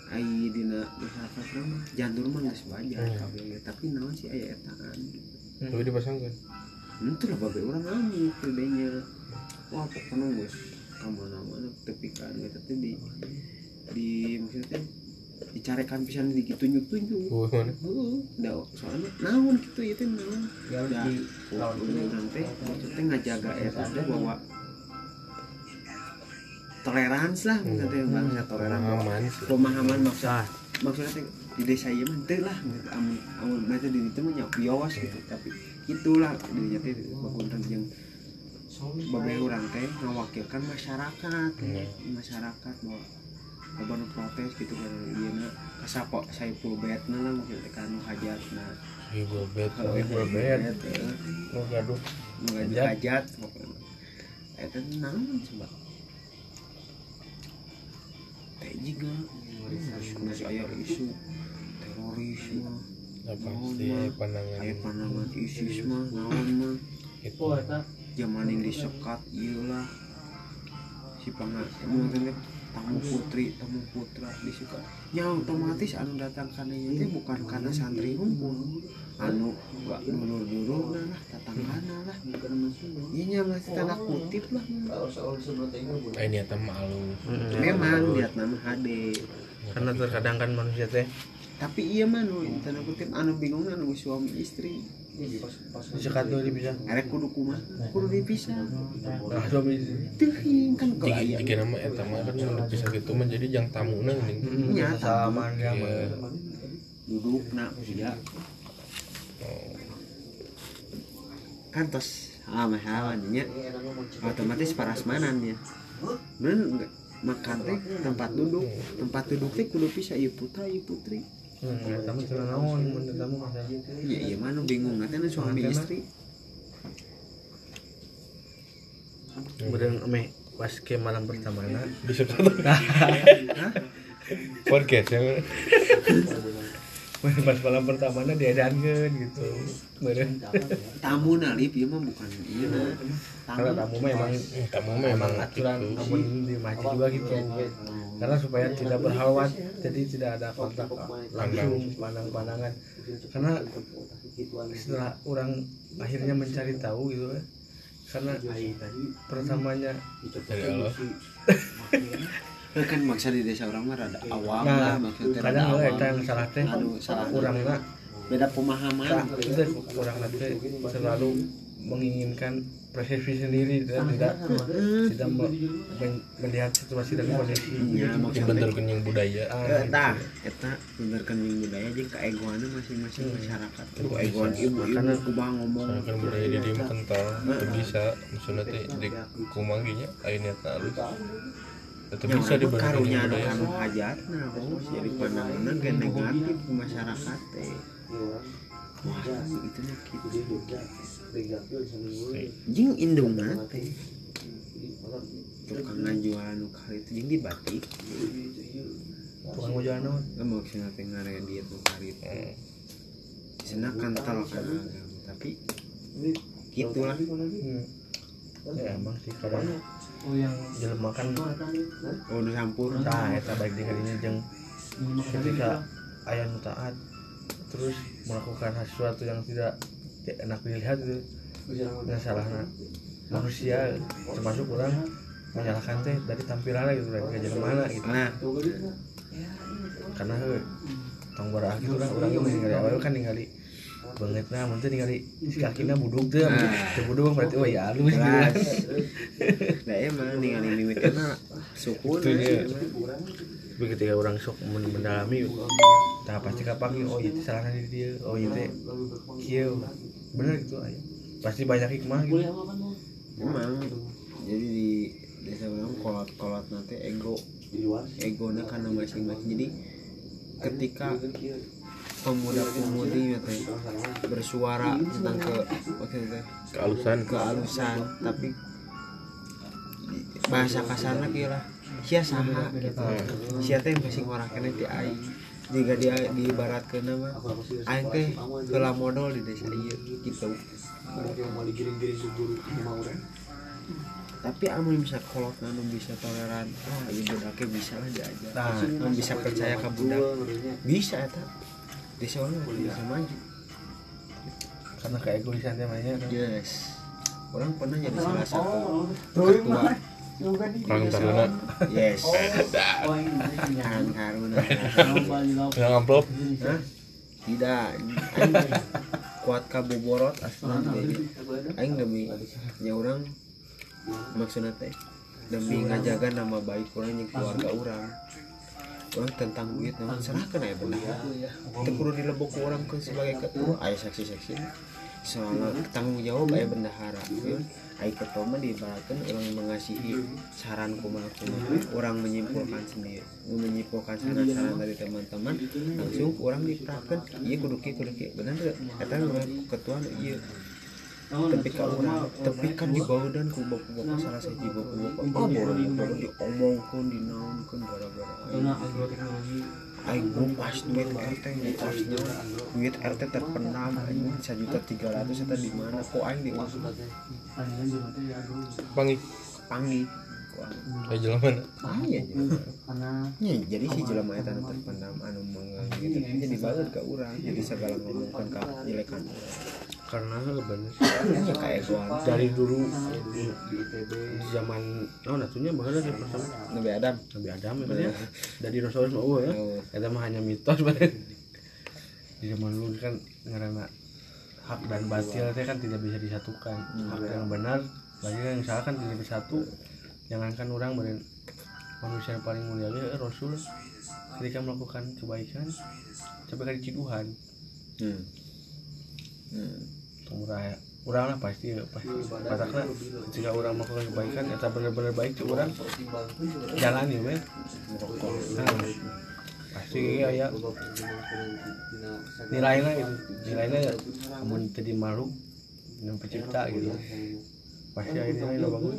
ai dina masyarakat mah jantur mah geus wajar Hmm. kabeh. Tapi naon sih aya etaan gitu tapi dipasangkan itu lah babe orang ngamuk gedenya wah pokoknya guys ke mana-mana tepi kan gitu teh di di maksudnya dicarekan pisan di tunjuk-tunjuk oh mana? Heeh, da soalnya naon gitu ya teh naon? Ya, tahun orang teh maksudnya ngajaga eta bahwa toleransi lah maksudnya teh bangsa toleran aman sih. Pemahaman maksud maksudnya teh di desa ieu mah teu lah amun amun mereka di ditu mah nyak bios gitu tapi itulah dirinya teh bakuntan jeung babe urang teh ngawakilkan masyarakat. Masyarakat bahwa kabar protes gitu kan ieu na kasapo saipul betna lah mungkin teh kanu hajatna ibu bed ibu bet. eh, lu gaduh ngadu Hajat. hajat pokoknya. Eta naon coba juga masih aya isu teroris mah apa naon sih mah. pandangan aya pandangan ISIS mah naon mah. Itu zaman yang disekat iyalah. Si pangat tamu putri tamu putra disuka. Ya otomatis anu datang karena itu bukan karena santri hukum anu gak dulur dulur lah tatangkana lah. Iya nya masih tanda kutip lah. Eh niatnya malu memang lihat nama HD karena terkadang kan manusia teh tapi iya mah nu tanda kutip anu bingung anu suami istri. Disekat tuh dipisah. arek kudu kumaha? Kudu dipisah. Nah suami istri. Teuing kan kalau aya jika nama eta mah kan bisa gitu menjadi jang tamu nang nih Nya, mah. Iya. duduk nak ya kan tos ah mah nya. Otomatis parasmanan ya bener enggak. Makan teh tempat duduk. Tempat duduk teh kudu pisah ieu putra ieu putri hmm tamu cenah naon mun tamu mah ya iya mana bingung. Nanti suami istri. Kemudian ame pas ke malam pertama na bisa podcast ya pas malam pertama na diedankeun gitu. Kemudian tamu nalip ieu mah bukan iya. Nah karena tamu mah emang tamu mah memang emang aturan gitu. namun di masjid juga gitu. Karena supaya tidak berhalwat jadi tidak ada kontak langsung pandang-pandangan. Karena setelah orang akhirnya mencari tahu gitu kan. Karena pertamanya dari Allah Eh, kan maksa di desa orang mah rada awam nah lah maksudnya rada kadang awam. kita yang salah teh Aduh, salah. orang nak beda pemahaman. Itu orang nanti selalu menginginkan persepsi sendiri dan tidak tidak me- men- melihat situasi dan kondisi. Ya maksudnya dibenturkan yang budaya. Ah, Eh, tah eta benerkan yang budaya jeung keegoanna masing-masing masyarakat. Keegoan ibu Karena- kumaha ngomong. Kan budaya di dia mah kental itu bisa. Maksudnya teh di kumanginya ayo niat halus itu yang bisa dibenturkan karunya yang anu budaya. anu hajatna bos jadi pandanganna ge negatif ke masyarakat teh wah itu mah kitu jeung indungna teh tukang ngajual nu kali itu jeung di batik. Tukang mau jalan naon Kan maksudnya teh ngare dia tuh kali itu. Sana kental kan agama. Tapi gitulah. Hmm. ya emang sih kadang jelema kan oh nu sampur nah eta baik di kadinya jeung ketika ayah nu taat terus melakukan sesuatu yang tidak tidak enak dilihat itu yang salahnya manusia termasuk orang menyalahkan teh dari tampilannya gitu dari kerja mana gitu. Nah. Karena heuh tong gitu lah orang yang ningali awal kan ningali banget nah mun teh ningali si kakina buduk teh Nah. teh buduk berarti oh ya halus kan nah emang ningali mimikna suku Itunya. tapi ketika orang sok men- mendalami nah pasti kapang oh itu salahnya di dia. Oh itu kieu. Bener gitu ayo pasti banyak hikmah gitu. Emang jadi di desa orang kolot kolot nanti ego egonya karena masing-masing. Jadi ketika pemuda-pemudi ya teh bersuara tentang ke maksudnya teh kealusan kealusan tapi bahasa kasarnya kira sia saha gitu. Sia teh masih ngorakeun ti aing jika dia diibaratkeun nama aing teh heula modal di desa ieu gitu. Tapi amun bisa kolot anu bisa toleran ah ieu budaknya bisa lah diajar. Nah. bisa percaya ke budak bisa eta desa orang bisa maju. Karena keegoisan teh banyak kan. yes. Orang pernah jadi salah satu ketua orang taruna. Yes. Kan karuna yang amplop. Tidak. Kuat kaboborot asli. Aing demi ya orang maksudnya teh demi ngajaga nama baik orang yang keluarga orang orang tentang duit nama serahkan aja benar. itu perlu dilebok ke orang ke sebagai ketua ayo seksi seksi soal tanggung jawab ayo bendahara ya ayo ketua mah diibaratkan orang mengasihi saran kumaha kumaha orang menyimpulkan sendiri menyimpulkan saran-saran dari teman-teman langsung orang diterapkan. Iya kudu kieu kudu kieu benar gak kata ketua iya tapi kalau orang tapi kan dibawa dan ku bapak-bapak salah saya di bapak-bapak oh baru diomongkan dinaunkan gara-gara. Aing aing ngupas duit RT ngupas duit. Duit RT terpendam aing sejuta tiga ratus itu di mana? Kok aing di pangi panggil. Saya jalan mana? Ah iya ya jadi si jelema eta anu terpendam anu mangga gitu. Jadi banget ke urang jadi segala ngomongkan ka jelekan karena bener ya kayak gua dari dulu. Di zaman oh natunya bahkan dari pertama. Nabi Adam. Nabi Adam ya kan ya. Dari dinosaurus mah eueuh ya. Eta mah hanya mitos bener di zaman dulu kan karena hak dan batil itu kan tidak bisa disatukan. Hak yang benar lagi yang salah kan tidak bersatu jangankan orang beren manusia yang paling mulia ya Rasul ketika melakukan kebaikan sampai kali ciduhan. Hmm. Hmm. Murah ya. Orang lah pasti pasti. Katakanlah jika orang melakukan kebaikan ya benar-benar baik tuh orang. Jalani weh. Nah, pasti iya ya. Nilainya gitu nilainya ya kamu jadi makhluk yang pencipta gitu. Pasti ada nilai bagus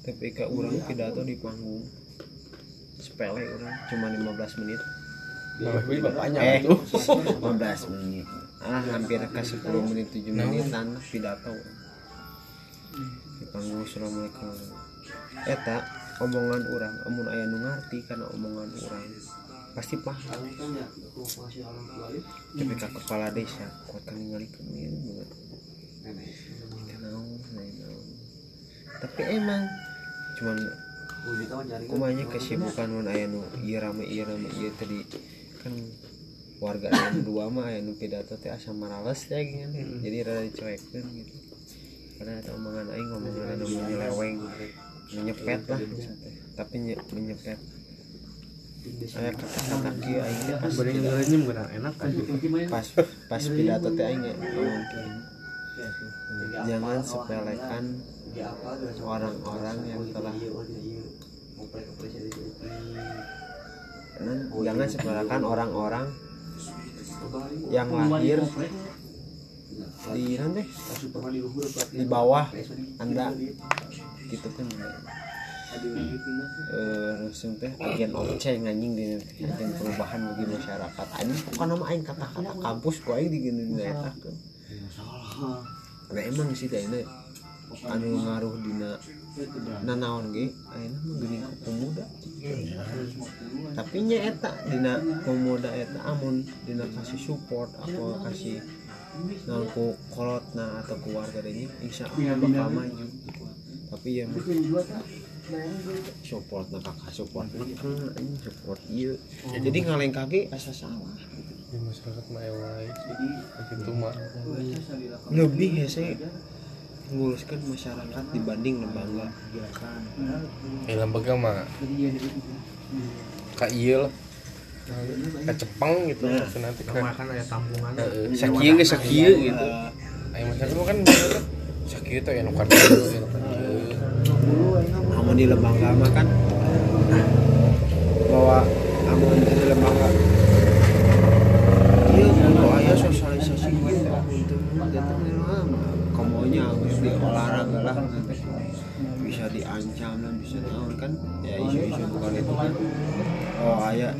tapi ke orang pidato di panggung. Sepele orang cuma 15 menit. Nah, ini bapaknya eh. tuh 15 menit ah hampir ke 10 menit 7 menitan pidato. Di panggung assalamualaikum eta omongan orang. Amun aya nu ngarti karena omongan orang. Pasti paham. Tapi ke kepala desa kan ningali kemin banget tapi emang cuman kumanya kesibukan mun aya nu ieu rame ieu rame ieu tadi. Kan warga yang dua mah aya nu pidato teh asa marales ya gitu jadi rada dicuekeun gitu. Karena eta omongan aing ngomongan anu menyeleweng menyepet lah. Maksudnya. tapi nye- menyepet. Aya kata-kata kieu aing teh pas beri ngerenyem kan enak kan? Pas pas pidato teh aing ya, ngomong jangan sepelekan orang-orang yang telah jangan, jangan sepelekan orang-orang yang lahir di nanti di bawah anda. Gitu kan. Eh langsung teh of change anjing di agen perubahan bagi masyarakat. Anjing bukan nama aing kata-kata kampus ku aing digeunin eta kan. Nah emang sih teh ini. Anu ngaruh dina nanaon ge ayeuna mah geuning ku pemuda. Tapi nya eta dina pemuda eta amun dina kasih support apa kasih naon ku kolotna atau keluarga ini insya Allah bakal maju. Tapi ya support nah kakak support nah ini support iya. Jadi ngaleng kaki asa salah. Di masyarakat mah ewai itu mah lebih ya saya menguruskan masyarakat dibanding lembaga eh lembaga mah kak iya lah. Kak cepeng gitu Nah. nanti kan. kan ada tampungan. Sakieu ge sakieu gitu. Ayo masyarakat mah kan bener sakieu teh enakan ieu enakan ieu amun di lembaga mah kan. Bahwa amun tahu kan? Ya isu-isu bukan itu. kan oh ayah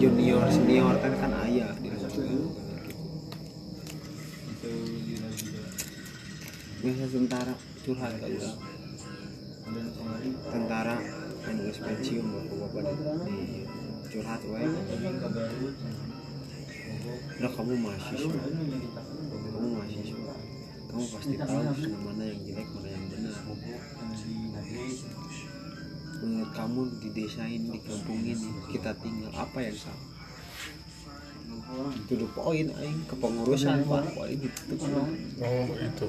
junior senior kan kan ayah di bukan gitu biasa tentara curhat kan udah tentara yang geus pensiun bapak-bapak di, di curhat wae udah kamu mahasiswa kamu mahasiswa kamu pasti tahu mana yang jelek mana yang benar menurut kamu di desa ini di kampung ini kita tinggal apa yang salah itu the poin aing kepengurusan pak. Poin itu oh itu.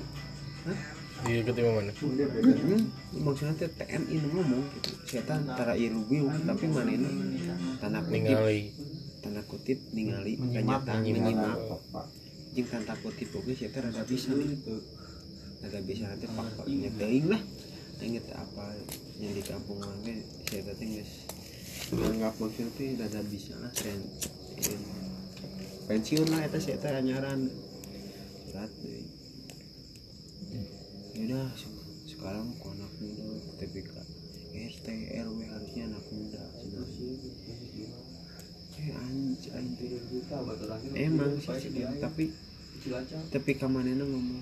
Di ketima mana? Hmm, maksudnya teh TNI ngomong gitu. Siapa antara ieu bingung tapi mana ini? Tanda kutip. Ningali. Tanda kutip ningali kenyataan menyimak. jeung tanda kutip sia teh rada bisa gitu. Rada bisa nanti faktor nya teuing lah. Ingat apa yang di kampung ge sia teh geus nganggap maksudnya teh rada bisa lah tren pensiun lah eta sia teh anyaran berat deui. Yaudah se- sekarang kok anak muda TPK RT RW harusnya anak muda eh emang sih tapi tapi kamanena ngomong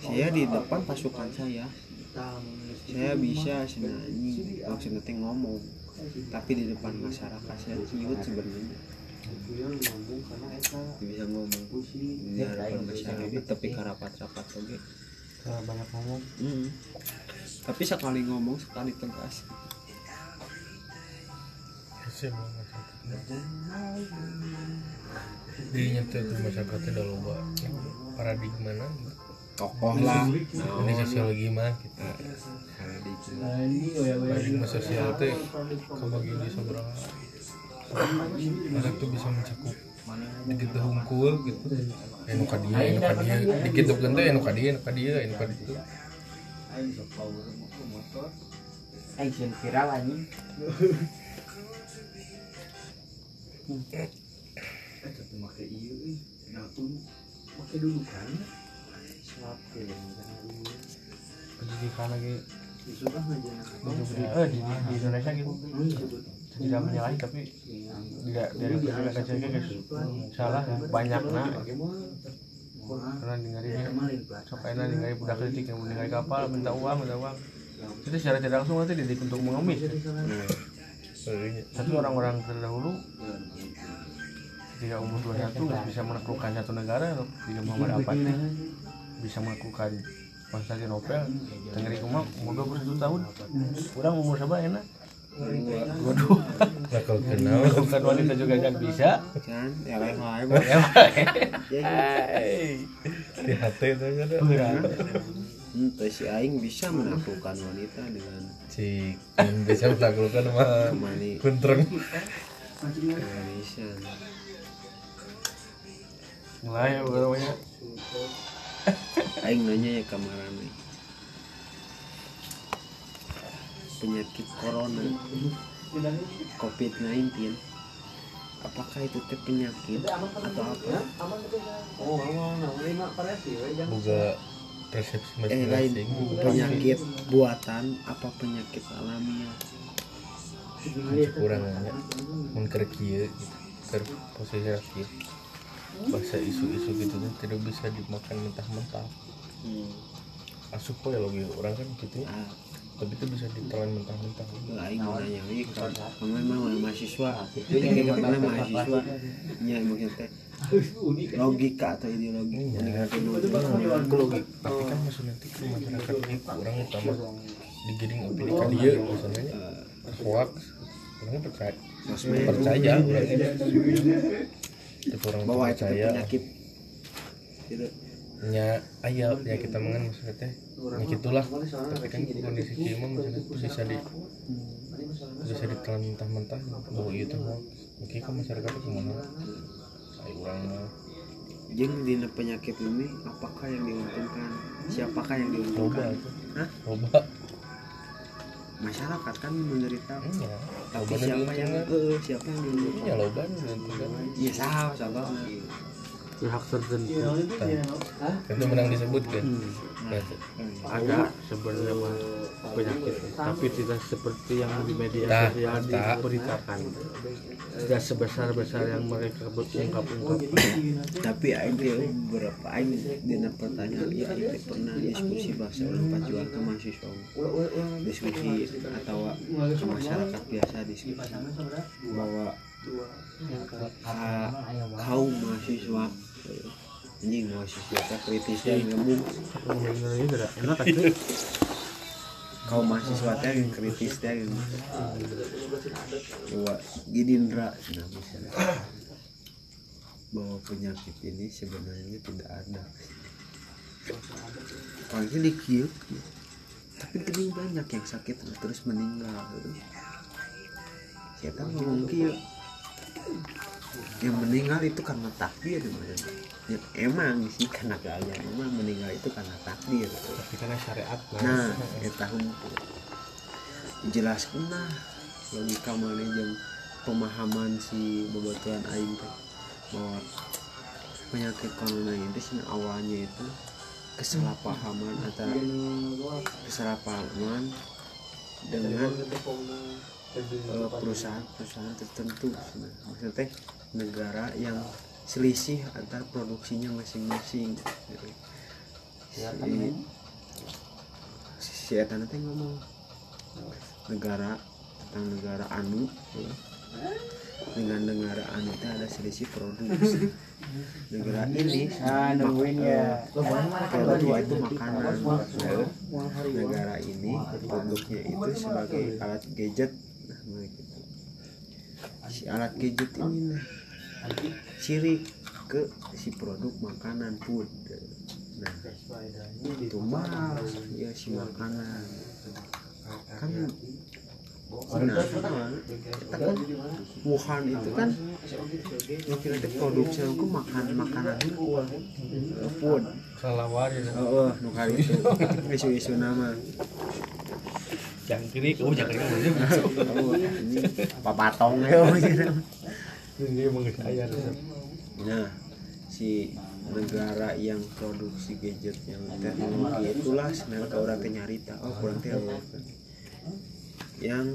saya di depan pasukan saya saya bisa anjing maksudnya teh ngomong tapi di depan masyarakat saya ciut sebenarnya bisa ngomong di hadapan masyarakat tapi karapat-rapat oke banyak ngomong Hmm. Tapi sekali ngomong sekali tegas. sih emang masyarakat di nyata tuh masyarakatnya udah loba paradigma gitu. Tokoh lah. ini sosiologi mah gitu paradigma sosial teh kebagi di seberapa orang tuh bisa mencakup. Dikit hungkul gitu. Enu ka dia enu ka dia. Dikit tuh teh enu ka dia enu ka dia. Enu ka ditu action viral anjing pendidikan lagi eh di, di, Indonesia gitu tidak menyalahi tapi tidak dari pendidikan guys salah banyak nah karena dengarinnya sok enak dengarin budak kritik yang mendengar kapal minta uang minta uang itu secara tidak langsung nanti didik untuk mengemis tapi orang-orang terdahulu ketika umur 21 nggak bisa menaklukkan satu negara loh jika Muhammad Al-Fatih bisa menaklukkan Konstantinopel tengeri kumah umur 21 tahun. Kurang umur siapa enak dua nah kalau kenal. Bukan wanita juga kan bisa? Kan ya lain lain di hati itu kan Entah si Aing bisa menaklukkan wanita dengan yang bisa melakukan mah kuntreng. Indonesia mulai namanya Aing nanya ya kemarin penyakit corona. COVID-19 apakah itu teh penyakit atau apa? Boga persepsi eh lain penyakit buatan apa penyakit alamiah? Kurang aja. Mun keur kieu keur posisi kieu bahasa isu-isu gitu tuh tidak bisa dimakan mentah-mentah. Hmm. asup ya logi orang kan gitu ah, tapi itu bisa ditelan mentah-mentah. Aing mau nanya ini kalau kamu emang mana mahasiswa. Ini karena mahasiswa. ya mungkin teh logika atau ideologi. Meninggalkan dulu aku logi tapi kan maksudnya nanti ke masyarakat ini kurang utama digiring opini ka dia maksudnya hoax. Orang percaya. Percaya orang ini tapi orang bahwa itu penyakit. Gitu. Nya ayah ya kita mengen maksudnya teh. Ya gitulah. tapi kan kondisi kieu mah maksudnya bisa di bisa ditelan mentah-mentah bahwa itu mah. Mungkin kan masyarakat itu kumaha ayo urang mah. Jeung dina penyakit ini apakah yang diuntungkan? Siapakah yang diuntungkan? itu. Hah? loba Masyarakat kan menderita. iya Tapi siapa yang eh siapa yang loba nu diuntungkan Iya sah. Pihak tertentu. Itu menang disebut kan Hmm. Nah, ada sebenarnya mah penyakit tapi tidak seperti yang di media Nah, sosial tak. diberitakan. Tidak sebesar besar yang mereka ungkap-ungkap Tapi aing teh beberapa aing dina pertanyaan ya aing teh pernah diskusi bahasa ulang pajuan ke mahasiswa. Diskusi atau ke masyarakat biasa diskusi bahwa ka- kaum mahasiswa ini mahasiswa teh kritisnya? Ngomong enak aja kaum mahasiswa teh yang kritis teh yang bahwa Gidindra nah, bahwa penyakit ini sebenarnya tidak ada. Paling dikit tapi gini banyak yang sakit terus meninggal. Siapa ngomong kieu yang meninggal itu karena takdir maksudnya. ya, emang sih karena gaya. Emang meninggal itu karena takdir. Tapi karena syariat nah ya tahun jelaskan nah logika mana yang pemahaman si bebatuan aing teh. Bahwa penyakit corona itu sih awalnya itu kesalahpahaman antara kesalahpahaman dengan perusahaan-perusahaan tertentu nah, maksudnya negara yang selisih antar produksinya masing-masing gitu. si, si Eta teh ngomong negara tentang negara anu ya. dengan negara anu teh ada selisih produksi negara ini nungguin ya produk itu makanan ya. negara ini produknya itu sebagai alat gadget nah. Si alat gadget ini. Nih ciri ke si produk makanan food. Nah itu mah ya si makanan. Kan Nah, kita kan Wuhan itu kan mungkin ada produksi aku makan makanan unggul food. Salah wae oh, oh nu kali itu. Isu-isu nama jangkrik oh jangkrik oh ini papatong ya? Ini saya nah si negara yang produksi gadget yang teknologi itulah sebenarnya ke orang teh nyarita oh kurang teh yang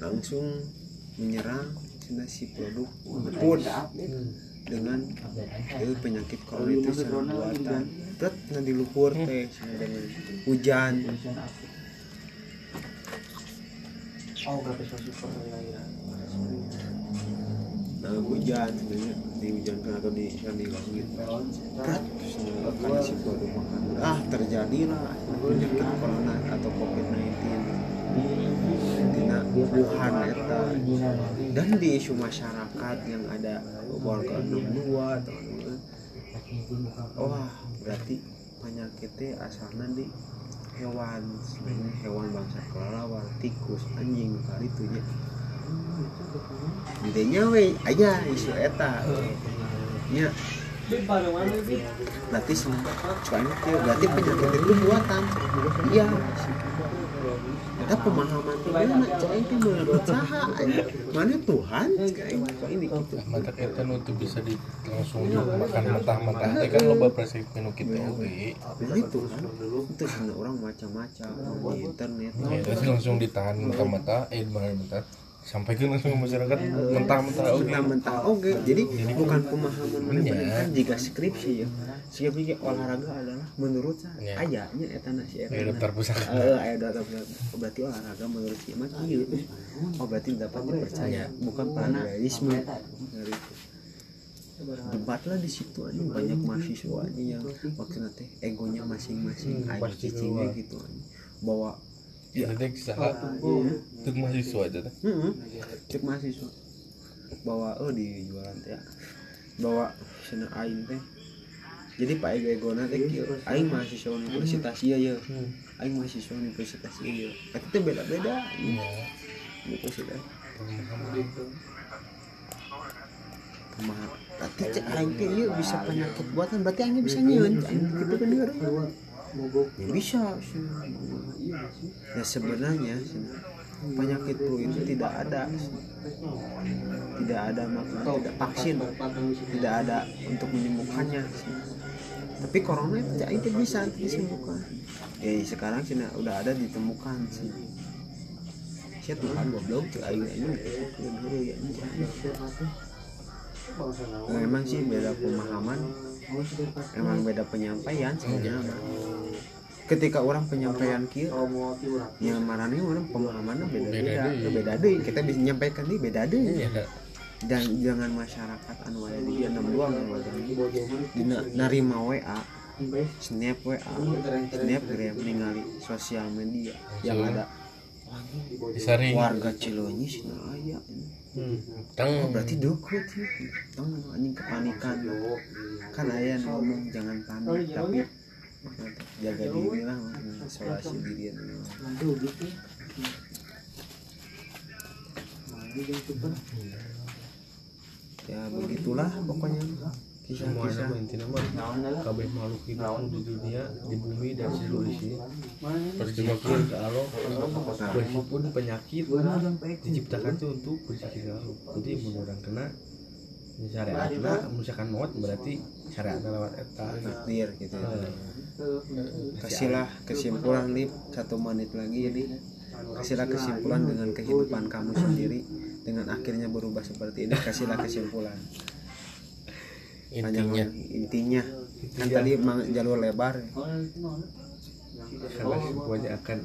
langsung menyerang cina si produk food dengan eh, penyakit secara buatan tet nanti luhur teh. Cenah dengan hujan nah hujan sebenarnya di hujan kan atau di kan di langit. Tet karena makanan ah terjadilah. Penyakit corona atau covid 19 tina Wuhan eta dan di isu masyarakat yang ada warga 62 atau wah berarti penyakitnya asalnya di hewan sebenarnya hewan bangsa kelelawar tikus anjing kali itu ya intinya we aja isu eta. Ya berarti soalnya berarti penyakit itu buatan. Iya ada pemahaman tuh mana cai itu menurut saha mana Tuhan? Cai ini gitu. Mata kita nu tuh bisa di langsung makan mentah-mentah teh kan loba presiden nu kitu oge nah itu kan itu orang macam-macam di internet. Ya langsung ditahan mentah-mentah eh mentah sampai ke langsung ke masyarakat mentah-mentah oge mentah-mentah oke jadi bukan pemahaman mana Iya. bener kan jika skripsi ya skripsi olahraga adalah menurut saya Iya. ayahnya eta na si eta ya na. daftar pusaka Eh, daftar pusaka. Oh, berarti olahraga menurut si mah kieu. Oh berarti dapat dipercaya bukan parallelisme dari itu. Debatlah di situ aja banyak mahasiswa aja yang maksudnya teh egonya masing-masing aja Pasti cicingnya gitu aja. Bahwa ya teh saha tuh mahasiswa aja teh Heeh. Cek mahasiswa. Bahwa oh di jualan teh. ya. Bahwa sana aing teh. Jadi Pak Ego Egona teh kieu. Aing mahasiswa universitas ieu ya. Aing mahasiswa universitas ieu. Eta teh beda-beda. Universitas. Pemaham. Tapi cek aing teh ieu bisa penyakit buatan berarti aing bisa nyieun. Aing gitu kan denger. Ya bisa. Ya sebenarnya penyakit flu itu tidak ada. Tidak ada maksudnya tidak vaksin. Tidak ada untuk menyembuhkannya. Tapi corona itu ya, itu bisa disembuhkan. Ya sekarang sih nah, udah ada ditemukan sih. Saya Tuhan goblok tuh aing ini ya Nah, emang sih beda pemahaman. Emang beda penyampaian sebenarnya. Ketika orang penyampaian kia yang marahnya orang pemahamannya beda beda Beda beda deh kita bisa menyampaikan nih beda deh ya dan jangan masyarakat anu aya di dia 62 mengawasan dina narima WA snap WA snapgram ningali sosial media yang ada. Disaring. Warga Cileunyi nah aya tang oh, berarti deket ya tong anjing kepanikan. Kan aya yang ngomong jangan panik tapi jaga diri lah isolasi diri ya begitulah pokoknya. Semua kisah-kisah nama intinya mah kabeh makhluk hidup di dunia di bumi dan seluruh isi bersyukur ke Allah meskipun penyakit. Diciptakan tuh untuk ke Allah jadi mun orang kena syariatna misalkan maut berarti syariatna lewat eta. Takdir gitu ya. Kasihlah kesimpulan lip. Satu menit lagi jadi kasihlah kesimpulan dengan kehidupan kamu sendiri. Dengan akhirnya berubah seperti ini kasihlah kesimpulan. Intinya. Intinya. Kan tadi mang- jalur lebar karena semuanya akan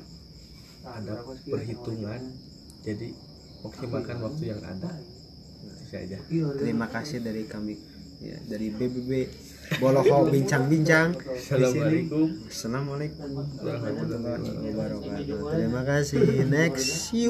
ada perhitungan. Jadi maksimalkan waktu yang ada. Itu saja. Terima kasih dari kami ya, dari BBB Boloho bincang-bincang. Assalamualaikum. Assalamualaikum. Warahmatullahi warahmatullahi wabarakatuh. Terima kasih. Next you